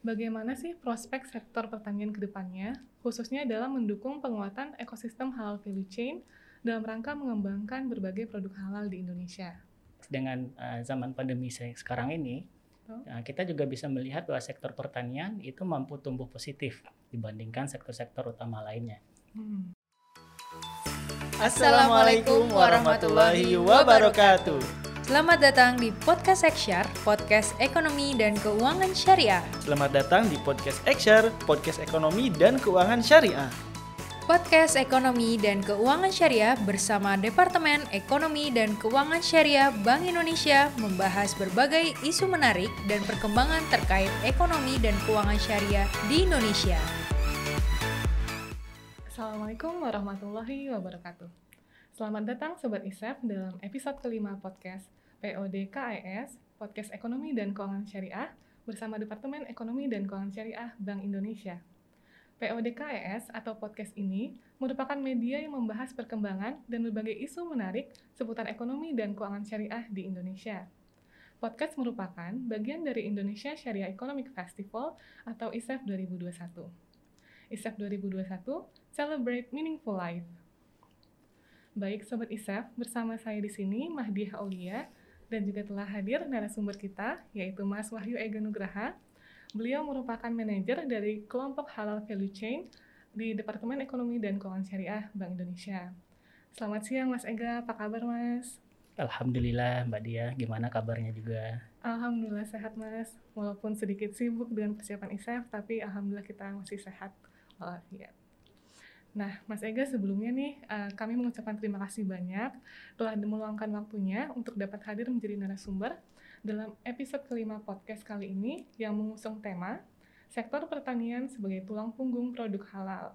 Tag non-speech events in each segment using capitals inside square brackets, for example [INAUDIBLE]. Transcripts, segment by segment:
Bagaimana sih prospek sektor pertanian ke depannya, khususnya dalam mendukung penguatan ekosistem halal value chain dalam rangka mengembangkan berbagai produk halal di Indonesia? Dengan uh, zaman pandemi sekarang ini, uh, kita juga bisa melihat bahwa sektor pertanian itu mampu tumbuh positif dibandingkan sektor-sektor utama lainnya. Hmm. Assalamualaikum warahmatullahi wabarakatuh. Selamat datang di Podcast Eksyar, podcast ekonomi dan keuangan syariah. Selamat datang di Podcast Eksyar, podcast ekonomi dan keuangan syariah. Podcast Ekonomi dan Keuangan Syariah bersama Departemen Ekonomi dan Keuangan Syariah Bank Indonesia membahas berbagai isu menarik dan perkembangan terkait ekonomi dan keuangan syariah di Indonesia. Assalamualaikum warahmatullahi wabarakatuh. Selamat datang Sobat ISEF dalam episode kelima podcast POD KES, Podcast Ekonomi dan Keuangan Syariah, bersama Departemen Ekonomi dan Keuangan Syariah Bank Indonesia. POD KES atau podcast ini merupakan media yang membahas perkembangan dan berbagai isu menarik seputar ekonomi dan keuangan syariah di Indonesia. Podcast merupakan bagian dari Indonesia Syariah Economic Festival atau ISEF 2021. ISEF 2021 Celebrate Meaningful Life. Baik Sobat ISEF, bersama saya di sini Mahdi Aulia dan juga telah hadir narasumber kita yaitu Mas Wahyu Ega Nugraha. Beliau merupakan manajer dari kelompok Halal Value Chain di Departemen Ekonomi dan Keuangan Syariah Bank Indonesia. Selamat siang Mas Ega, apa kabar Mas? Alhamdulillah Mbak Dia, gimana kabarnya juga? Alhamdulillah sehat Mas, walaupun sedikit sibuk dengan persiapan ISEF, tapi Alhamdulillah kita masih sehat walafiat. Nah, Mas Ega sebelumnya nih uh, kami mengucapkan terima kasih banyak telah meluangkan waktunya untuk dapat hadir menjadi narasumber dalam episode kelima podcast kali ini yang mengusung tema sektor pertanian sebagai tulang punggung produk halal.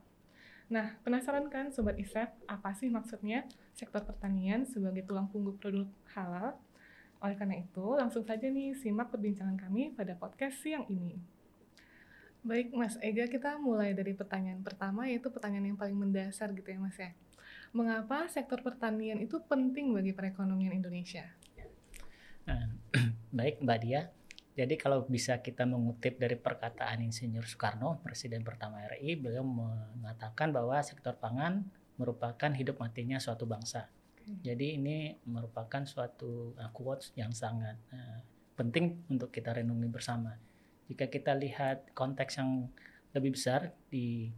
Nah, penasaran kan Sobat Isep, apa sih maksudnya sektor pertanian sebagai tulang punggung produk halal? Oleh karena itu, langsung saja nih simak perbincangan kami pada podcast siang ini. Baik Mas Ega, kita mulai dari pertanyaan pertama yaitu pertanyaan yang paling mendasar gitu ya Mas ya. Mengapa sektor pertanian itu penting bagi perekonomian Indonesia? Nah, [CLEARS THROAT] baik Mbak Dia, jadi kalau bisa kita mengutip dari perkataan Insinyur Soekarno, Presiden pertama RI, beliau mengatakan bahwa sektor pangan merupakan hidup matinya suatu bangsa. Jadi ini merupakan suatu uh, quotes yang sangat uh, penting untuk kita renungi bersama jika kita lihat konteks yang lebih besar di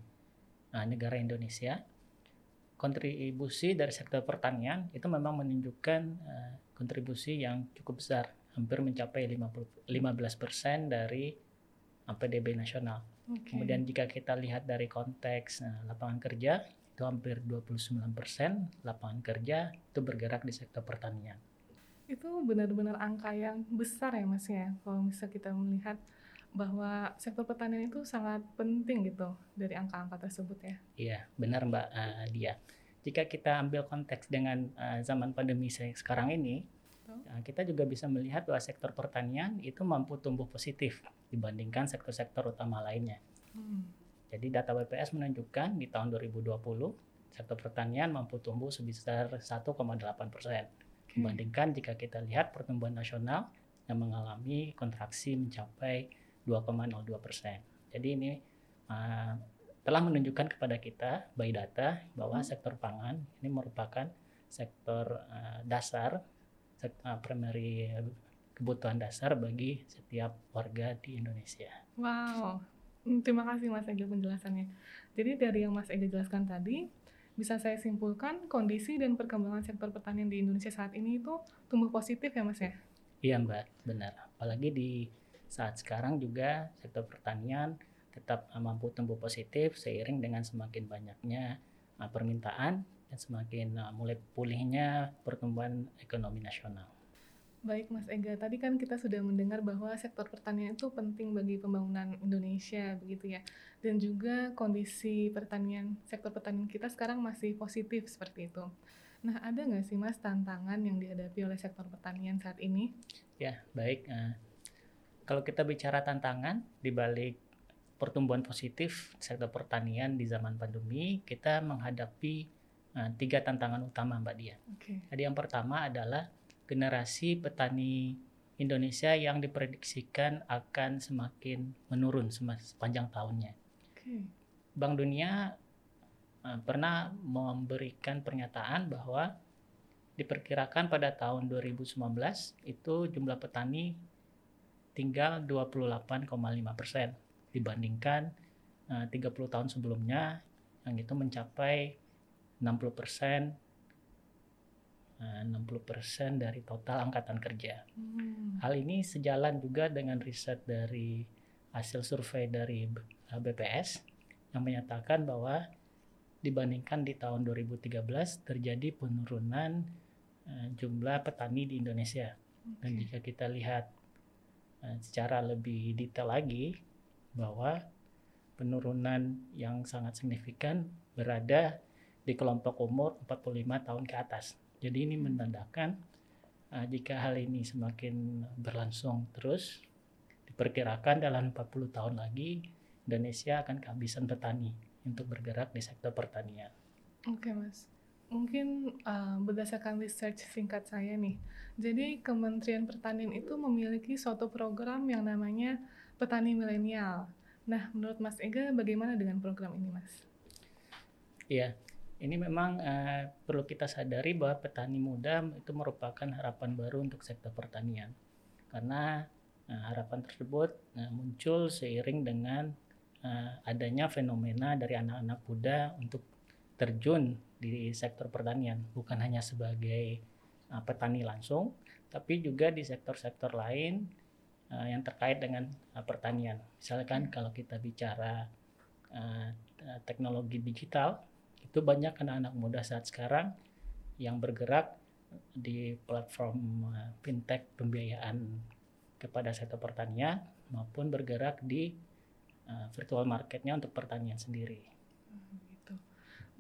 uh, negara Indonesia, kontribusi dari sektor pertanian itu memang menunjukkan uh, kontribusi yang cukup besar, hampir mencapai 50, 15% dari PDB nasional. Okay. Kemudian jika kita lihat dari konteks uh, lapangan kerja, itu hampir 29% lapangan kerja itu bergerak di sektor pertanian. Itu benar-benar angka yang besar ya Mas ya, kalau bisa kita melihat bahwa sektor pertanian itu sangat penting gitu dari angka-angka tersebut ya. Iya, benar Mbak uh, Dia. Jika kita ambil konteks dengan uh, zaman pandemi sekarang ini, uh, kita juga bisa melihat bahwa sektor pertanian itu mampu tumbuh positif dibandingkan sektor-sektor utama lainnya. Hmm. Jadi data BPS menunjukkan di tahun 2020 sektor pertanian mampu tumbuh sebesar 1,8 persen. Okay. Dibandingkan jika kita lihat pertumbuhan nasional yang mengalami kontraksi mencapai 2,02 persen. Jadi ini uh, telah menunjukkan kepada kita by data bahwa hmm. sektor pangan ini merupakan sektor uh, dasar, sektor, uh, primary kebutuhan dasar bagi setiap warga di Indonesia. Wow, hmm, terima kasih Mas Ega penjelasannya. Jadi dari yang Mas Ega jelaskan tadi, bisa saya simpulkan kondisi dan perkembangan sektor pertanian di Indonesia saat ini itu tumbuh positif ya Mas ya? Iya Mbak, benar. Apalagi di saat sekarang juga sektor pertanian tetap uh, mampu tumbuh positif seiring dengan semakin banyaknya uh, permintaan dan semakin uh, mulai pulihnya pertumbuhan ekonomi nasional. Baik Mas Ega, tadi kan kita sudah mendengar bahwa sektor pertanian itu penting bagi pembangunan Indonesia begitu ya. Dan juga kondisi pertanian, sektor pertanian kita sekarang masih positif seperti itu. Nah ada nggak sih Mas tantangan yang dihadapi oleh sektor pertanian saat ini? Ya baik, kalau kita bicara tantangan di balik pertumbuhan positif sektor pertanian di zaman pandemi, kita menghadapi uh, tiga tantangan utama, Mbak Dia. Okay. Jadi yang pertama adalah generasi petani Indonesia yang diprediksikan akan semakin menurun sepanjang tahunnya. Oke. Bank Dunia uh, pernah memberikan pernyataan bahwa diperkirakan pada tahun 2019 itu jumlah petani tinggal 28,5 persen dibandingkan uh, 30 tahun sebelumnya yang itu mencapai 60 persen 60% dari total angkatan kerja. Hmm. Hal ini sejalan juga dengan riset dari hasil survei dari BPS yang menyatakan bahwa dibandingkan di tahun 2013 terjadi penurunan uh, jumlah petani di Indonesia. Okay. Dan jika kita lihat uh, secara lebih detail lagi bahwa penurunan yang sangat signifikan berada di kelompok umur 45 tahun ke atas. Jadi ini menandakan uh, jika hal ini semakin berlangsung terus, diperkirakan dalam 40 tahun lagi Indonesia akan kehabisan petani untuk bergerak di sektor pertanian. Oke mas, mungkin uh, berdasarkan research singkat saya nih, jadi Kementerian Pertanian itu memiliki suatu program yang namanya Petani Milenial. Nah, menurut Mas Ega, bagaimana dengan program ini, Mas? Iya, ini memang uh, perlu kita sadari bahwa petani muda itu merupakan harapan baru untuk sektor pertanian karena uh, harapan tersebut uh, muncul seiring dengan uh, adanya fenomena dari anak-anak muda untuk terjun di sektor pertanian bukan hanya sebagai uh, petani langsung tapi juga di sektor-sektor lain uh, yang terkait dengan uh, pertanian misalkan kalau kita bicara uh, teknologi digital itu banyak anak-anak muda saat sekarang yang bergerak di platform eh, fintech pembiayaan kepada sektor pertanian maupun bergerak di uh, virtual marketnya untuk pertanian sendiri. Hmm, gitu.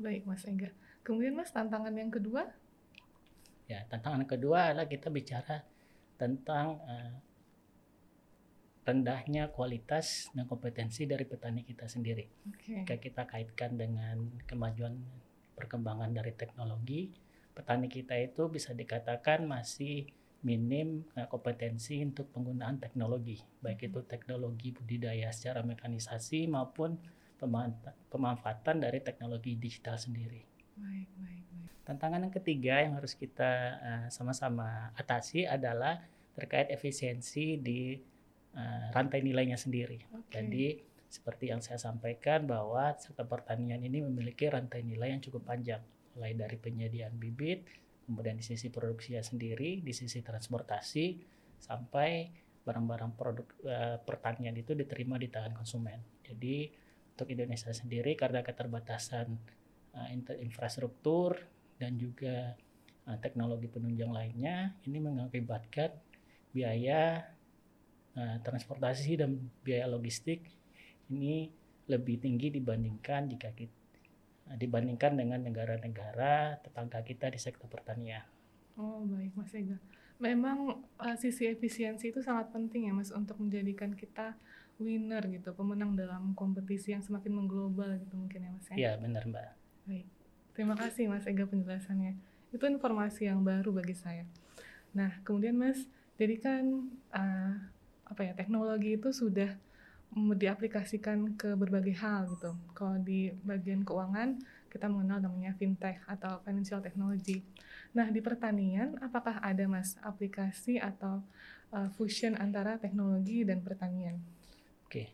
Baik Mas Engga. Kemudian Mas tantangan yang kedua? Ya tantangan kedua adalah kita bicara tentang uh, rendahnya kualitas dan kompetensi dari petani kita sendiri. Okay. Jika kita kaitkan dengan kemajuan perkembangan dari teknologi, petani kita itu bisa dikatakan masih minim eh, kompetensi untuk penggunaan teknologi, baik hmm. itu teknologi budidaya secara mekanisasi maupun pemanfaatan dari teknologi digital sendiri. Baik, baik, baik. Tantangan yang ketiga yang harus kita eh, sama-sama uh, atasi adalah terkait efisiensi di uh, rantai nilainya sendiri. Okay. Jadi seperti yang saya sampaikan bahwa sektor pertanian ini memiliki rantai nilai yang cukup panjang, mulai dari penyediaan bibit, kemudian di sisi produksinya sendiri, di sisi transportasi, sampai barang-barang produk uh, pertanian itu diterima di tangan konsumen. Jadi untuk Indonesia sendiri karena keterbatasan uh, infrastruktur dan juga uh, teknologi penunjang lainnya, ini mengakibatkan biaya Nah, transportasi dan biaya logistik ini lebih tinggi dibandingkan jika kita dibandingkan dengan negara-negara tetangga kita di sektor pertanian. Oh baik Mas Ega. Memang uh, sisi efisiensi itu sangat penting ya Mas untuk menjadikan kita winner gitu, pemenang dalam kompetisi yang semakin mengglobal gitu mungkin ya Mas ya. Iya benar Mbak. Baik. Terima kasih Mas Ega penjelasannya. Itu informasi yang baru bagi saya. Nah kemudian Mas, jadi kan uh, apa ya teknologi itu sudah diaplikasikan ke berbagai hal gitu. Kalau di bagian keuangan kita mengenal namanya fintech atau financial technology. Nah di pertanian apakah ada mas aplikasi atau uh, fusion antara teknologi dan pertanian? Oke,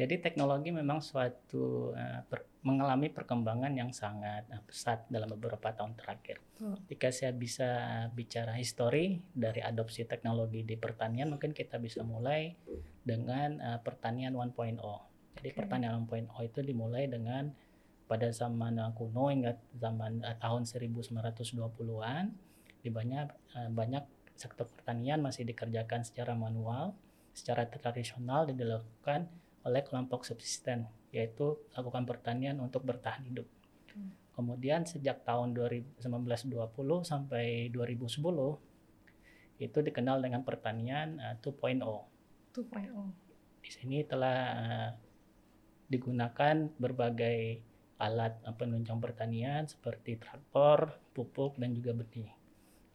jadi teknologi memang suatu uh, per, mengalami perkembangan yang sangat uh, pesat dalam beberapa tahun terakhir. Oh. Jika saya bisa bicara histori dari adopsi teknologi di pertanian, mungkin kita bisa mulai dengan uh, pertanian 1.0. Jadi okay. pertanian 1.0 itu dimulai dengan pada zaman kuno hingga zaman uh, tahun 1920-an di banyak uh, banyak sektor pertanian masih dikerjakan secara manual, secara tradisional dan dilakukan oleh kelompok subsisten yaitu lakukan pertanian untuk bertahan hidup. Hmm. Kemudian sejak tahun 1920 sampai 2010 itu dikenal dengan pertanian uh, 2.0. 2.0. Di sini telah uh, digunakan berbagai alat uh, penunjang pertanian seperti traktor, pupuk dan juga benih.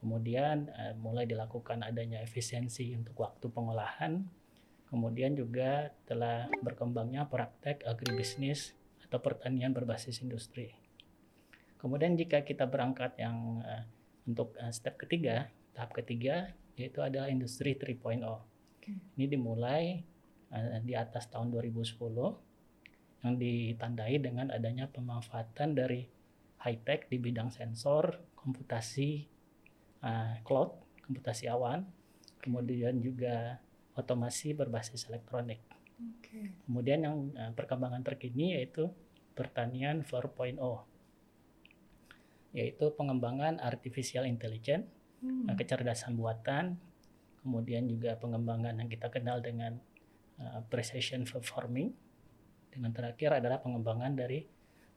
Kemudian uh, mulai dilakukan adanya efisiensi untuk waktu pengolahan. Kemudian juga telah berkembangnya praktek agribisnis atau pertanian berbasis industri. Kemudian jika kita berangkat yang uh, untuk uh, step ketiga, tahap ketiga yaitu adalah industri 3.0. Okay. Ini dimulai uh, di atas tahun 2010 yang ditandai dengan adanya pemanfaatan dari high tech di bidang sensor, komputasi, uh, cloud, komputasi awan, kemudian juga otomasi berbasis elektronik. Okay. Kemudian yang uh, perkembangan terkini yaitu pertanian 4.0, yaitu pengembangan artificial intelligence, hmm. uh, kecerdasan buatan, kemudian juga pengembangan yang kita kenal dengan uh, precision farming, dengan terakhir adalah pengembangan dari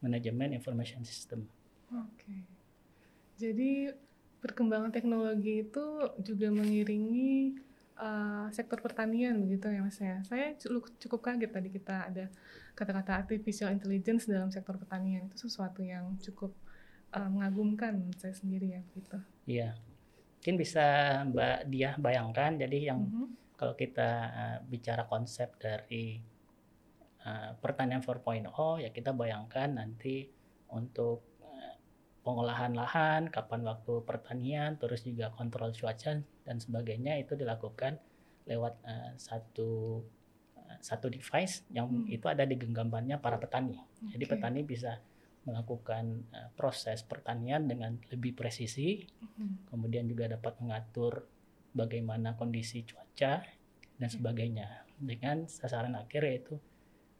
manajemen information system. Oke. Jadi perkembangan teknologi itu juga mengiringi uh, sektor pertanian begitu ya Mas ya. Saya cukup kaget tadi kita ada kata-kata artificial intelligence dalam sektor pertanian itu sesuatu yang cukup uh, mengagumkan saya sendiri ya begitu. Iya. Mungkin bisa Mbak Dia bayangkan jadi yang mm -hmm. kalau kita uh, bicara konsep dari uh, pertanian 4.0 ya kita bayangkan nanti untuk pengolahan lahan, kapan waktu pertanian, terus juga kontrol cuaca dan sebagainya itu dilakukan lewat uh, satu uh, satu device yang hmm. itu ada di genggamannya para petani. Okay. Jadi petani bisa melakukan uh, proses pertanian dengan lebih presisi, hmm. kemudian juga dapat mengatur bagaimana kondisi cuaca dan sebagainya dengan sasaran akhir yaitu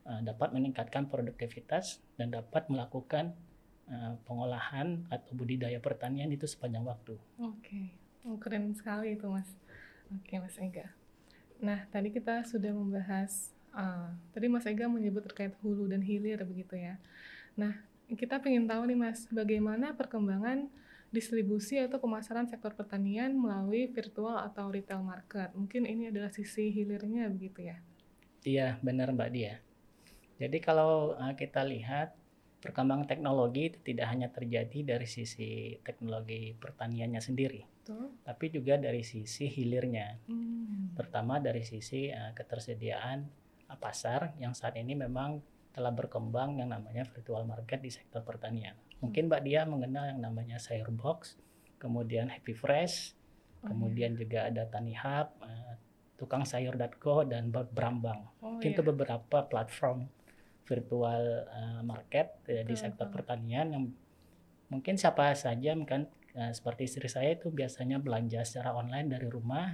uh, dapat meningkatkan produktivitas dan dapat melakukan Eh, pengolahan atau budidaya pertanian itu sepanjang waktu. Oke, okay. Oh, keren sekali itu mas. Oke mas Ega. Nah tadi kita sudah membahas, uh, tadi mas Ega menyebut terkait hulu dan hilir begitu ya. Nah kita ingin tahu nih mas, bagaimana perkembangan distribusi atau pemasaran sektor pertanian melalui virtual atau retail market. Mungkin ini adalah sisi hilirnya begitu ya? Iya benar Mbak Dia. Jadi kalau uh, kita lihat perkembangan teknologi itu tidak hanya terjadi dari sisi teknologi pertaniannya sendiri, Betul. tapi juga dari sisi hilirnya, hmm. terutama dari sisi uh, ketersediaan uh, pasar yang saat ini memang telah berkembang yang namanya virtual market di sektor pertanian. Mungkin Mbak Dia mengenal yang namanya Sayur Box, kemudian Happy Fresh, oh, kemudian iya. juga ada Tani Hub, uh, Tukang Sayur.co dan Brambang. Oh, Mungkin iya. itu beberapa platform virtual uh, market uh, di sektor pertanian yang mungkin siapa saja kan uh, seperti istri saya itu biasanya belanja secara online dari rumah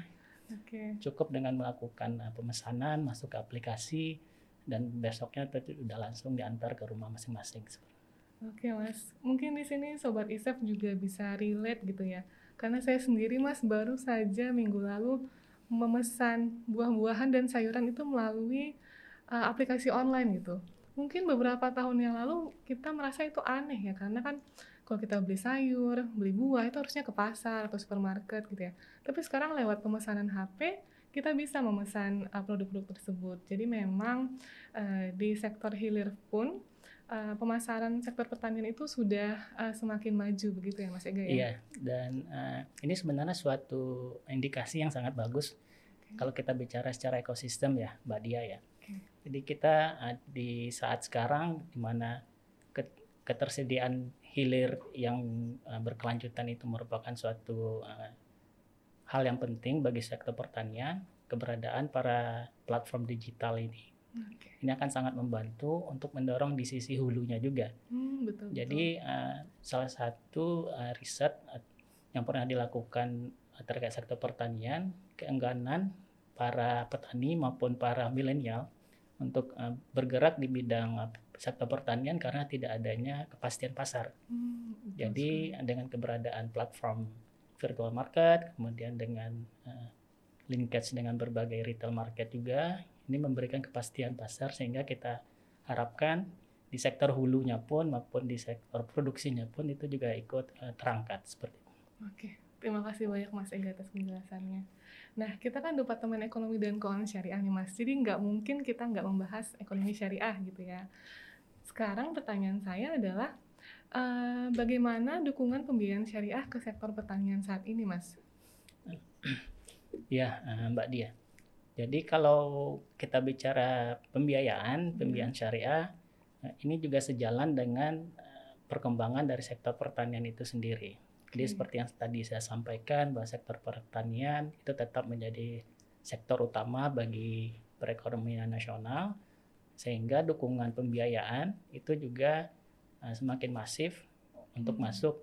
okay. cukup dengan melakukan uh, pemesanan masuk ke aplikasi dan besoknya itu sudah langsung diantar ke rumah masing-masing. Oke mas, mungkin di sini sobat Isep juga bisa relate gitu ya, karena saya sendiri mas baru saja minggu lalu memesan buah-buahan dan sayuran itu melalui uh, aplikasi online gitu mungkin beberapa tahun yang lalu kita merasa itu aneh ya karena kan kalau kita beli sayur, beli buah itu harusnya ke pasar atau supermarket gitu ya. Tapi sekarang lewat pemesanan HP kita bisa memesan uh, produk-produk tersebut. Jadi memang uh, di sektor hilir pun uh, pemasaran sektor pertanian itu sudah uh, semakin maju begitu ya Mas Ega ya. Iya, dan uh, ini sebenarnya suatu indikasi yang sangat bagus okay. kalau kita bicara secara ekosistem ya, Mbak Dia ya. Jadi kita uh, di saat sekarang di mana ketersediaan hilir yang uh, berkelanjutan itu merupakan suatu uh, hal yang penting bagi sektor pertanian, keberadaan para platform digital ini. Okay. Ini akan sangat membantu untuk mendorong di sisi hulunya juga. Hmm, betul, Jadi Uh, salah satu uh, riset yang pernah dilakukan terkait sektor pertanian, keengganan para petani maupun para milenial untuk uh, bergerak di bidang uh, sektor pertanian karena tidak adanya kepastian pasar. Hmm, Jadi dengan keberadaan platform virtual market, kemudian dengan uh, linkage dengan berbagai retail market juga, ini memberikan kepastian pasar sehingga kita harapkan di sektor hulunya pun maupun di sektor produksinya pun itu juga ikut uh, terangkat seperti itu. Oke, terima kasih banyak Mas Ega atas penjelasannya. Nah, kita kan Departemen Ekonomi dan Keuangan Syariah nih Mas, jadi nggak mungkin kita nggak membahas ekonomi syariah gitu ya. Sekarang pertanyaan saya adalah, Uh, bagaimana dukungan pembiayaan syariah ke sektor pertanian saat ini, Mas? Ya, Mbak Dia. Jadi kalau kita bicara pembiayaan, pembiayaan hmm. syariah, ini juga sejalan dengan perkembangan dari sektor pertanian itu sendiri. Jadi seperti yang tadi saya sampaikan bahwa sektor pertanian itu tetap menjadi sektor utama bagi perekonomian nasional sehingga dukungan pembiayaan itu juga uh, semakin masif untuk hmm. masuk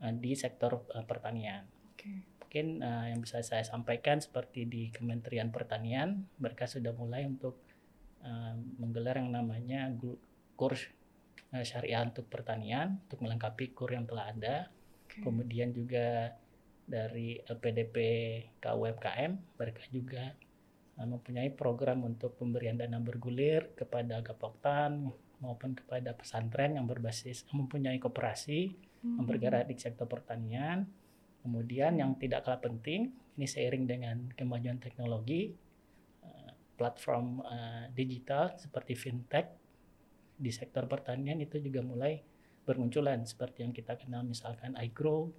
uh, di sektor uh, pertanian. Okay. Mungkin uh, yang bisa saya sampaikan seperti di Kementerian Pertanian mereka sudah mulai untuk uh, menggelar yang namanya kurs uh, syariah untuk pertanian untuk melengkapi kur yang telah ada Kemudian juga dari LPDP KUMKM mereka juga mempunyai program untuk pemberian dana bergulir kepada Gapoktan maupun kepada pesantren yang berbasis mempunyai koperasi hmm. yang bergerak di sektor pertanian. Kemudian yang tidak kalah penting ini seiring dengan kemajuan teknologi uh, platform uh, digital seperti fintech di sektor pertanian itu juga mulai bermunculan seperti yang kita kenal misalkan iGrow,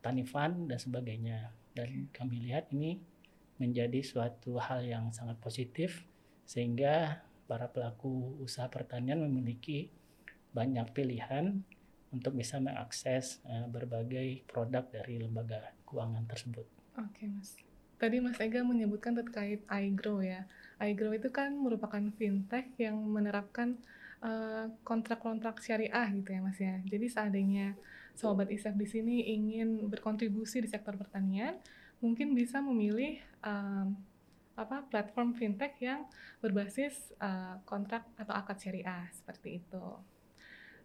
Tanifan dan sebagainya. Dan kami lihat ini menjadi suatu hal yang sangat positif sehingga para pelaku usaha pertanian memiliki banyak pilihan untuk bisa mengakses uh, berbagai produk dari lembaga keuangan tersebut. Oke, Mas. Tadi Mas Ega menyebutkan terkait iGrow ya. iGrow itu kan merupakan fintech yang menerapkan Eh, kontrak-kontrak syariah gitu ya Mas ya. Jadi seandainya sobat ISEF di sini ingin berkontribusi di sektor pertanian, mungkin bisa memilih um, apa platform fintech yang berbasis uh, kontrak atau akad syariah seperti itu.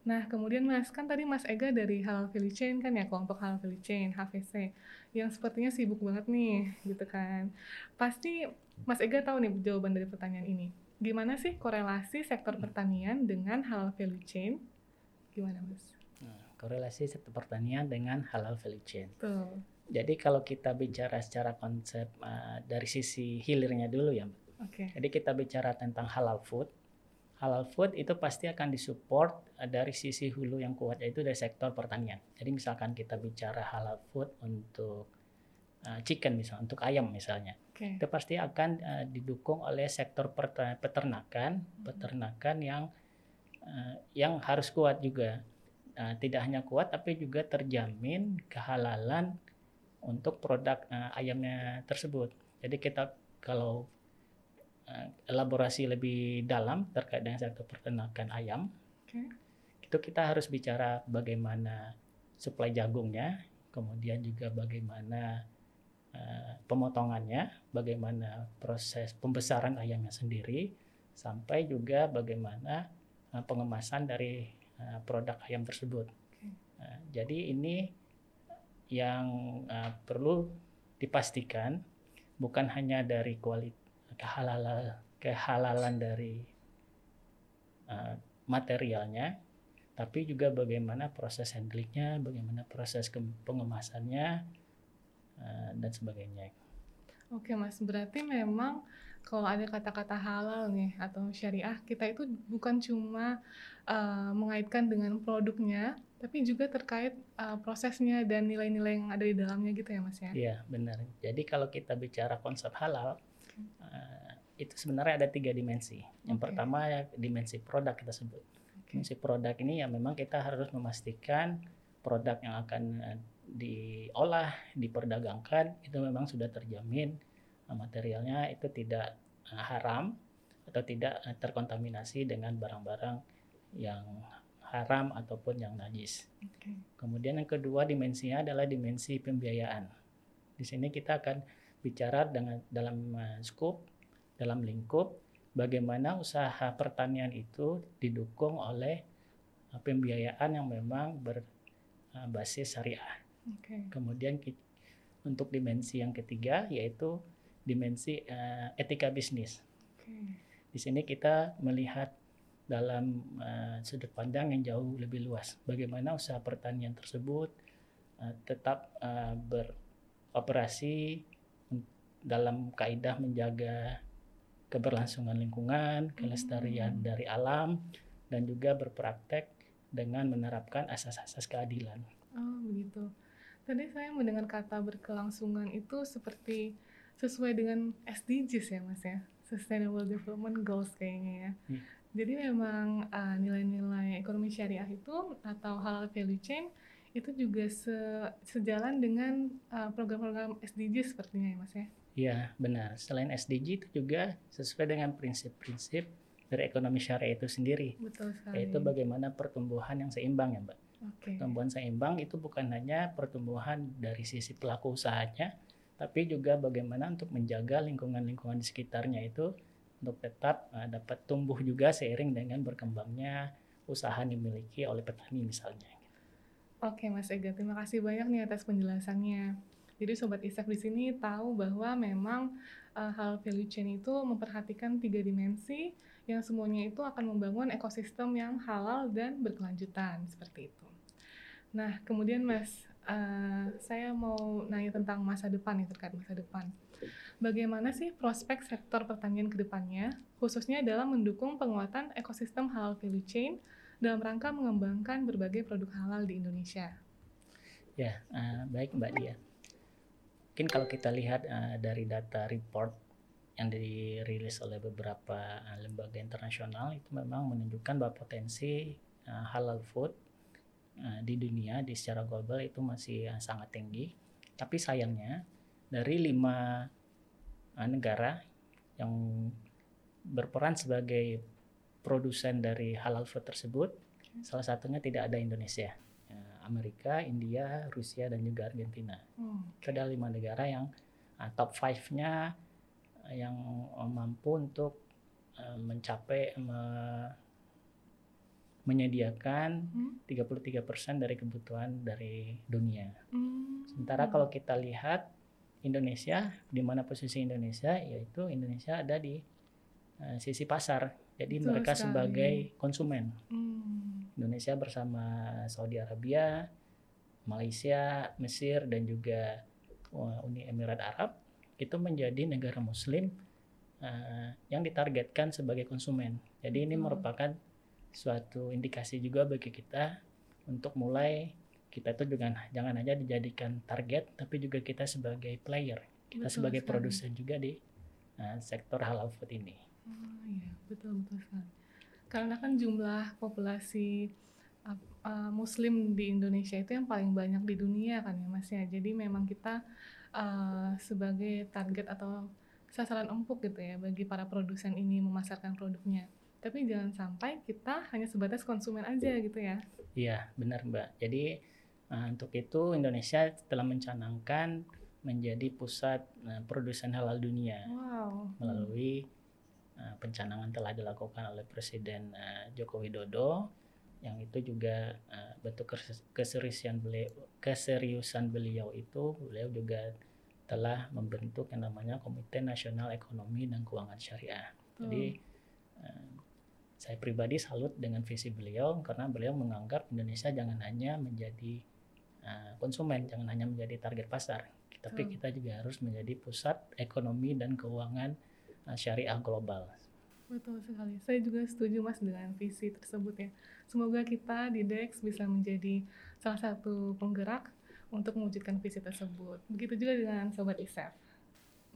Nah, kemudian Mas, kan tadi Mas Ega dari Halal Value Chain kan ya, kelompok Halal Value Chain, HVC, yang sepertinya sibuk banget nih, gitu kan. Pasti Mas Ega tahu nih jawaban dari pertanyaan ini gimana sih korelasi sektor pertanian dengan halal value chain? Gimana, Mas? Nah, korelasi sektor pertanian dengan halal value chain. Tuh. Jadi kalau kita bicara secara konsep uh, dari sisi hilirnya dulu ya, Oke. Okay. Jadi kita bicara tentang halal food. Halal food itu pasti akan disupport uh, dari sisi hulu yang kuat yaitu dari sektor pertanian. Jadi misalkan kita bicara halal food untuk uh, chicken misalnya, untuk ayam misalnya okay. itu pasti akan uh, didukung oleh sektor peternakan, hmm. peternakan yang uh, yang harus kuat juga. Uh, tidak hanya kuat tapi juga terjamin kehalalan untuk produk uh, ayamnya tersebut. Jadi kita kalau uh, elaborasi lebih dalam terkait dengan sektor peternakan ayam, okay. itu kita harus bicara bagaimana suplai jagungnya, kemudian juga bagaimana Eh, pemotongannya, bagaimana proses pembesaran ayamnya sendiri, sampai juga bagaimana uh, pengemasan dari uh, produk ayam tersebut. Okay. Uh, jadi ini yang uh, perlu dipastikan bukan hanya dari kualitas kehalalan kehalalan dari uh, materialnya, tapi juga bagaimana proses handlingnya, bagaimana proses pengemasannya, Eh, dan sebagainya. Oke mas, berarti memang kalau ada kata-kata halal nih atau syariah, kita itu bukan cuma uh, mengaitkan dengan produknya, tapi juga terkait uh, prosesnya dan nilai-nilai yang ada di dalamnya gitu ya mas ya? Iya benar. Jadi kalau kita bicara konsep halal, uh, itu sebenarnya ada tiga dimensi. Yang okay. pertama ya dimensi produk kita sebut. Okay. Dimensi produk ini ya memang kita harus memastikan produk yang akan diolah, diperdagangkan itu memang sudah terjamin uh, materialnya itu tidak uh, haram atau tidak uh, terkontaminasi dengan barang-barang yang haram ataupun yang najis. Okay. Kemudian yang kedua dimensinya adalah dimensi pembiayaan. Di sini kita akan bicara dengan dalam uh, scope, dalam lingkup bagaimana usaha pertanian itu didukung oleh uh, pembiayaan yang memang berbasis syariah. Okay. Kemudian untuk dimensi yang ketiga yaitu dimensi uh, etika bisnis. Okay. Di sini kita melihat dalam uh, sudut pandang yang jauh lebih luas bagaimana usaha pertanian tersebut uh, tetap uh, beroperasi dalam kaidah menjaga keberlangsungan lingkungan, kelestarian hmm. dari alam dan juga berpraktek dengan menerapkan asas-asas keadilan. Oh, begitu. Tadi saya mendengar kata berkelangsungan itu seperti sesuai dengan SDGs ya, Mas ya. Sustainable Development Goals kayaknya ya. Hmm. Jadi memang uh, nilai-nilai ekonomi syariah itu atau halal value chain itu juga se sejalan dengan uh, program-program SDGs sepertinya ya, Mas ya. Iya, benar. Selain SDG itu juga sesuai dengan prinsip-prinsip dari ekonomi syariah itu sendiri, Betul sekali. yaitu bagaimana pertumbuhan yang seimbang ya, Mbak. Oke. Pertumbuhan seimbang itu bukan hanya pertumbuhan dari sisi pelaku usahanya, tapi juga bagaimana untuk menjaga lingkungan-lingkungan di sekitarnya itu untuk tetap uh, dapat tumbuh juga seiring dengan berkembangnya usaha yang dimiliki oleh petani misalnya. Oke Mas Ega, terima kasih banyak nih atas penjelasannya. Jadi Sobat Isef di sini tahu bahwa memang uh, hal value chain itu memperhatikan tiga dimensi yang semuanya itu akan membangun ekosistem yang halal dan berkelanjutan seperti itu. Nah kemudian Mas, uh, saya mau nanya tentang masa depan nih terkait masa depan. Bagaimana sih prospek sektor pertanian ke depannya, khususnya dalam mendukung penguatan ekosistem halal value chain dalam rangka mengembangkan berbagai produk halal di Indonesia? Ya, uh, baik Mbak Dia. Mungkin kalau kita lihat uh, dari data report yang dirilis oleh beberapa uh, lembaga internasional itu memang menunjukkan bahwa potensi uh, halal food uh, di dunia di secara global itu masih uh, sangat tinggi. Tapi sayangnya dari lima negara yang berperan sebagai produsen dari halal food tersebut, salah satunya tidak ada Indonesia. Amerika, India, Rusia, dan juga Argentina. Hmm. Itu ada lima negara yang uh, top 5-nya uh, yang mampu untuk uh, mencapai me- menyediakan Hmm? 33% dari kebutuhan dari dunia. Hmm. Sementara kalau kita lihat Indonesia, di mana posisi Indonesia, yaitu Indonesia ada di uh, sisi pasar. Jadi Betul mereka sekali. sebagai konsumen. Hmm. Indonesia bersama Saudi Arabia, Malaysia, Mesir dan juga uh, Uni Emirat Arab itu menjadi negara Muslim uh, yang ditargetkan sebagai konsumen. Jadi ini Betul. merupakan suatu indikasi juga bagi kita untuk mulai kita itu juga jangan hanya dijadikan target, tapi juga kita sebagai player, kita Betul sebagai sekali. produsen juga di uh, sektor halal food ini. Oh iya, betul betul sekali. Karena kan jumlah populasi uh, uh, Muslim di Indonesia itu yang paling banyak di dunia kan ya Mas ya. Jadi memang kita uh, sebagai target atau sasaran empuk gitu ya bagi para produsen ini memasarkan produknya. Tapi jangan sampai kita hanya sebatas konsumen aja gitu ya. Iya, benar Mbak. Jadi uh, untuk itu Indonesia telah mencanangkan menjadi pusat uh, produsen halal dunia Wow. melalui uh, pencanangan telah dilakukan oleh Presiden uh, Joko Widodo yang itu juga uh, bentuk kes- keseriusan beliau keseriusan beliau itu beliau juga telah membentuk yang namanya Komite Nasional Ekonomi dan Keuangan Syariah. Jadi eh, saya pribadi salut dengan visi beliau karena beliau menganggap Indonesia jangan hanya menjadi eh, konsumen, jangan hanya menjadi target pasar, tapi Betul. kita juga harus menjadi pusat ekonomi dan keuangan eh, syariah global. Betul sekali. Saya juga setuju Mas dengan visi tersebut ya. Semoga kita di DEX bisa menjadi salah satu penggerak untuk mewujudkan visi tersebut. Begitu juga dengan Sobat ISEF.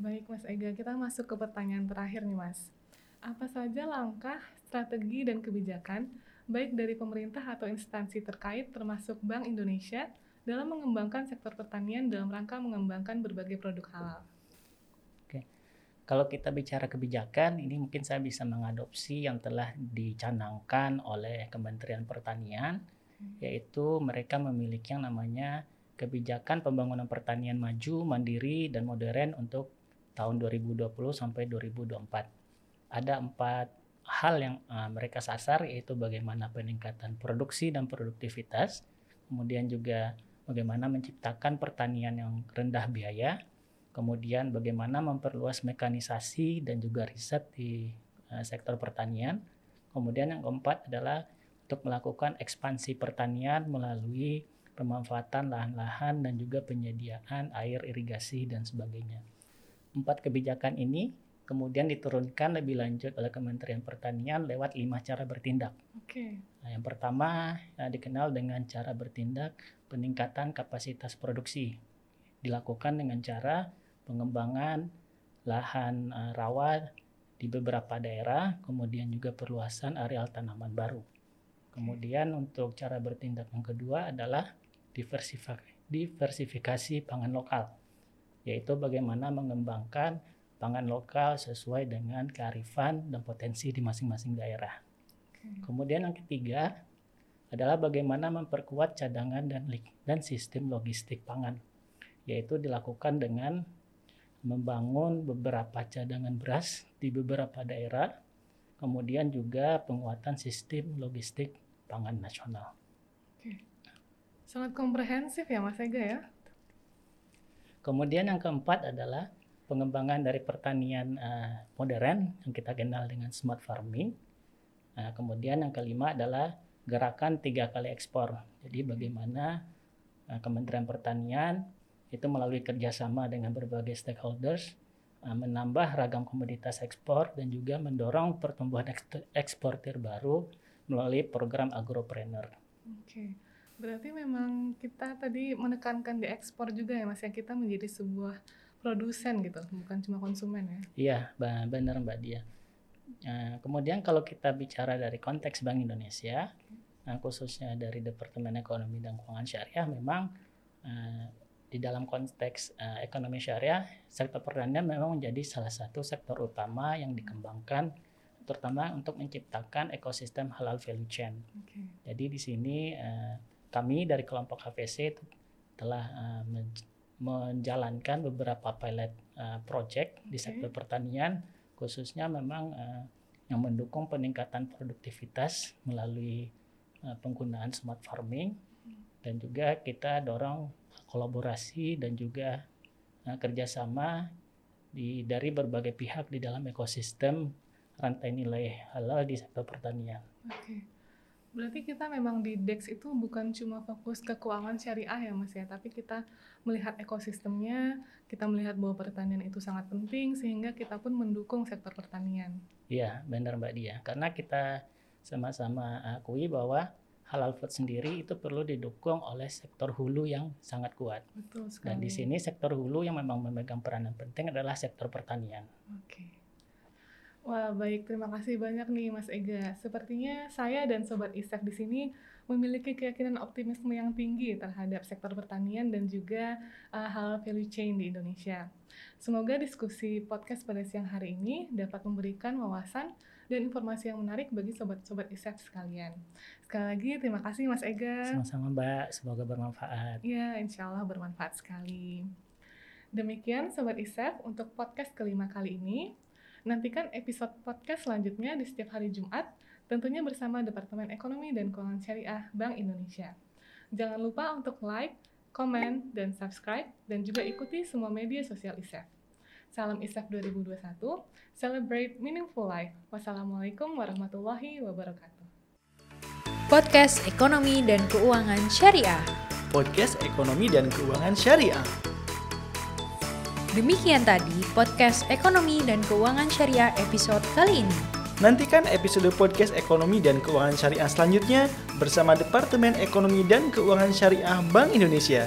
Baik Mas Ega, kita masuk ke pertanyaan terakhir nih Mas. Apa saja langkah, strategi, dan kebijakan baik dari pemerintah atau instansi terkait termasuk Bank Indonesia dalam mengembangkan sektor pertanian dalam rangka mengembangkan berbagai produk halal? Kalau kita bicara kebijakan, ini mungkin saya bisa mengadopsi yang telah dicanangkan oleh Kementerian Pertanian, yaitu mereka memiliki yang namanya kebijakan pembangunan pertanian maju, mandiri, dan modern untuk tahun 2020 sampai 2024. Ada empat hal yang uh, mereka sasar, yaitu bagaimana peningkatan produksi dan produktivitas, kemudian juga bagaimana menciptakan pertanian yang rendah biaya, kemudian bagaimana memperluas mekanisasi dan juga riset di uh, sektor pertanian. Kemudian yang keempat adalah untuk melakukan ekspansi pertanian melalui pemanfaatan lahan-lahan dan juga penyediaan air irigasi dan sebagainya. Empat kebijakan ini kemudian diturunkan lebih lanjut oleh Kementerian Pertanian lewat lima cara bertindak. Oke. Nah, yang pertama eh, dikenal dengan cara bertindak peningkatan kapasitas produksi. Dilakukan dengan cara pengembangan lahan eh, rawa di beberapa daerah, kemudian juga perluasan areal tanaman baru. Kemudian untuk cara bertindak yang kedua adalah diversifikasi, pangan lokal, yaitu bagaimana mengembangkan pangan lokal sesuai dengan kearifan dan potensi di masing-masing daerah. Kemudian yang ketiga adalah bagaimana memperkuat cadangan dan dan sistem logistik pangan, yaitu dilakukan dengan membangun beberapa cadangan beras di beberapa daerah, kemudian juga penguatan sistem logistik pangan nasional. Sangat komprehensif ya Mas Ega ya. Kemudian yang keempat adalah pengembangan dari pertanian eh, modern yang kita kenal dengan smart farming. Nah, kemudian yang kelima adalah gerakan tiga kali ekspor. Jadi bagaimana eh, Kementerian Pertanian itu melalui kerjasama dengan berbagai stakeholders eh, menambah ragam komoditas ekspor dan juga mendorong pertumbuhan eks- eksportir baru melalui program agropreneur. Oke. Berarti memang kita tadi menekankan di ekspor juga ya Mas ya kita menjadi sebuah produsen gitu, bukan cuma konsumen ya. Iya, benar Mbak Dia. Nah, kemudian kalau kita bicara dari konteks Bank Indonesia, khususnya dari Departemen Ekonomi dan Keuangan Syariah, memang eh, di dalam konteks eh, ekonomi syariah, sektor pertanian memang menjadi salah satu sektor utama yang dikembangkan, terutama untuk menciptakan ekosistem halal value chain. Oke. Jadi di sini eh, kami dari kelompok HVC itu telah eh, men- menjalankan beberapa pilot eh, project di Oke. sektor pertanian khususnya memang eh, yang mendukung peningkatan produktivitas melalui penggunaan smart farming dan juga kita dorong kolaborasi dan juga eh, kerjasama di dari berbagai pihak di dalam ekosistem rantai nilai halal di sektor pertanian. Oke. Berarti kita memang di DEX itu bukan cuma fokus ke keuangan syariah ya Mas ya, tapi kita melihat ekosistemnya, kita melihat bahwa pertanian itu sangat penting sehingga kita pun mendukung sektor pertanian. Iya, benar Mbak Dia. Karena kita sama-sama akui bahwa halal food sendiri itu perlu didukung oleh sektor hulu yang sangat kuat. Betul sekali. Dan di sini sektor hulu yang memang memegang peranan penting adalah sektor pertanian. Oke. Wah, baik. Terima kasih banyak nih Mas Ega. Sepertinya saya dan Sobat Isef di sini memiliki keyakinan optimisme yang tinggi terhadap sektor pertanian dan juga uh, halal value chain di Indonesia. Semoga diskusi podcast pada siang hari ini dapat memberikan wawasan dan informasi yang menarik bagi sobat-sobat Isef sekalian. Sekali lagi terima kasih Mas Ega. Sama-sama Mbak, semoga bermanfaat. Ya, insya Allah bermanfaat sekali. Demikian Sobat Isef untuk podcast kelima kali ini. Nantikan episode podcast selanjutnya di setiap hari Jumat, tentunya bersama Departemen Ekonomi dan Keuangan Syariah Bank Indonesia. Jangan lupa untuk like, komen, dan subscribe, dan juga ikuti semua media sosial ISEF. Salam ISEF 2021, celebrate meaningful life. Wassalamualaikum warahmatullahi wabarakatuh. Podcast Ekonomi dan Keuangan Syariah. Podcast Ekonomi dan Keuangan Syariah. Demikian tadi podcast Ekonomi dan Keuangan Syariah episode kali ini. Nantikan episode podcast Ekonomi dan Keuangan Syariah selanjutnya bersama Departemen Ekonomi dan Keuangan Syariah Bank Indonesia.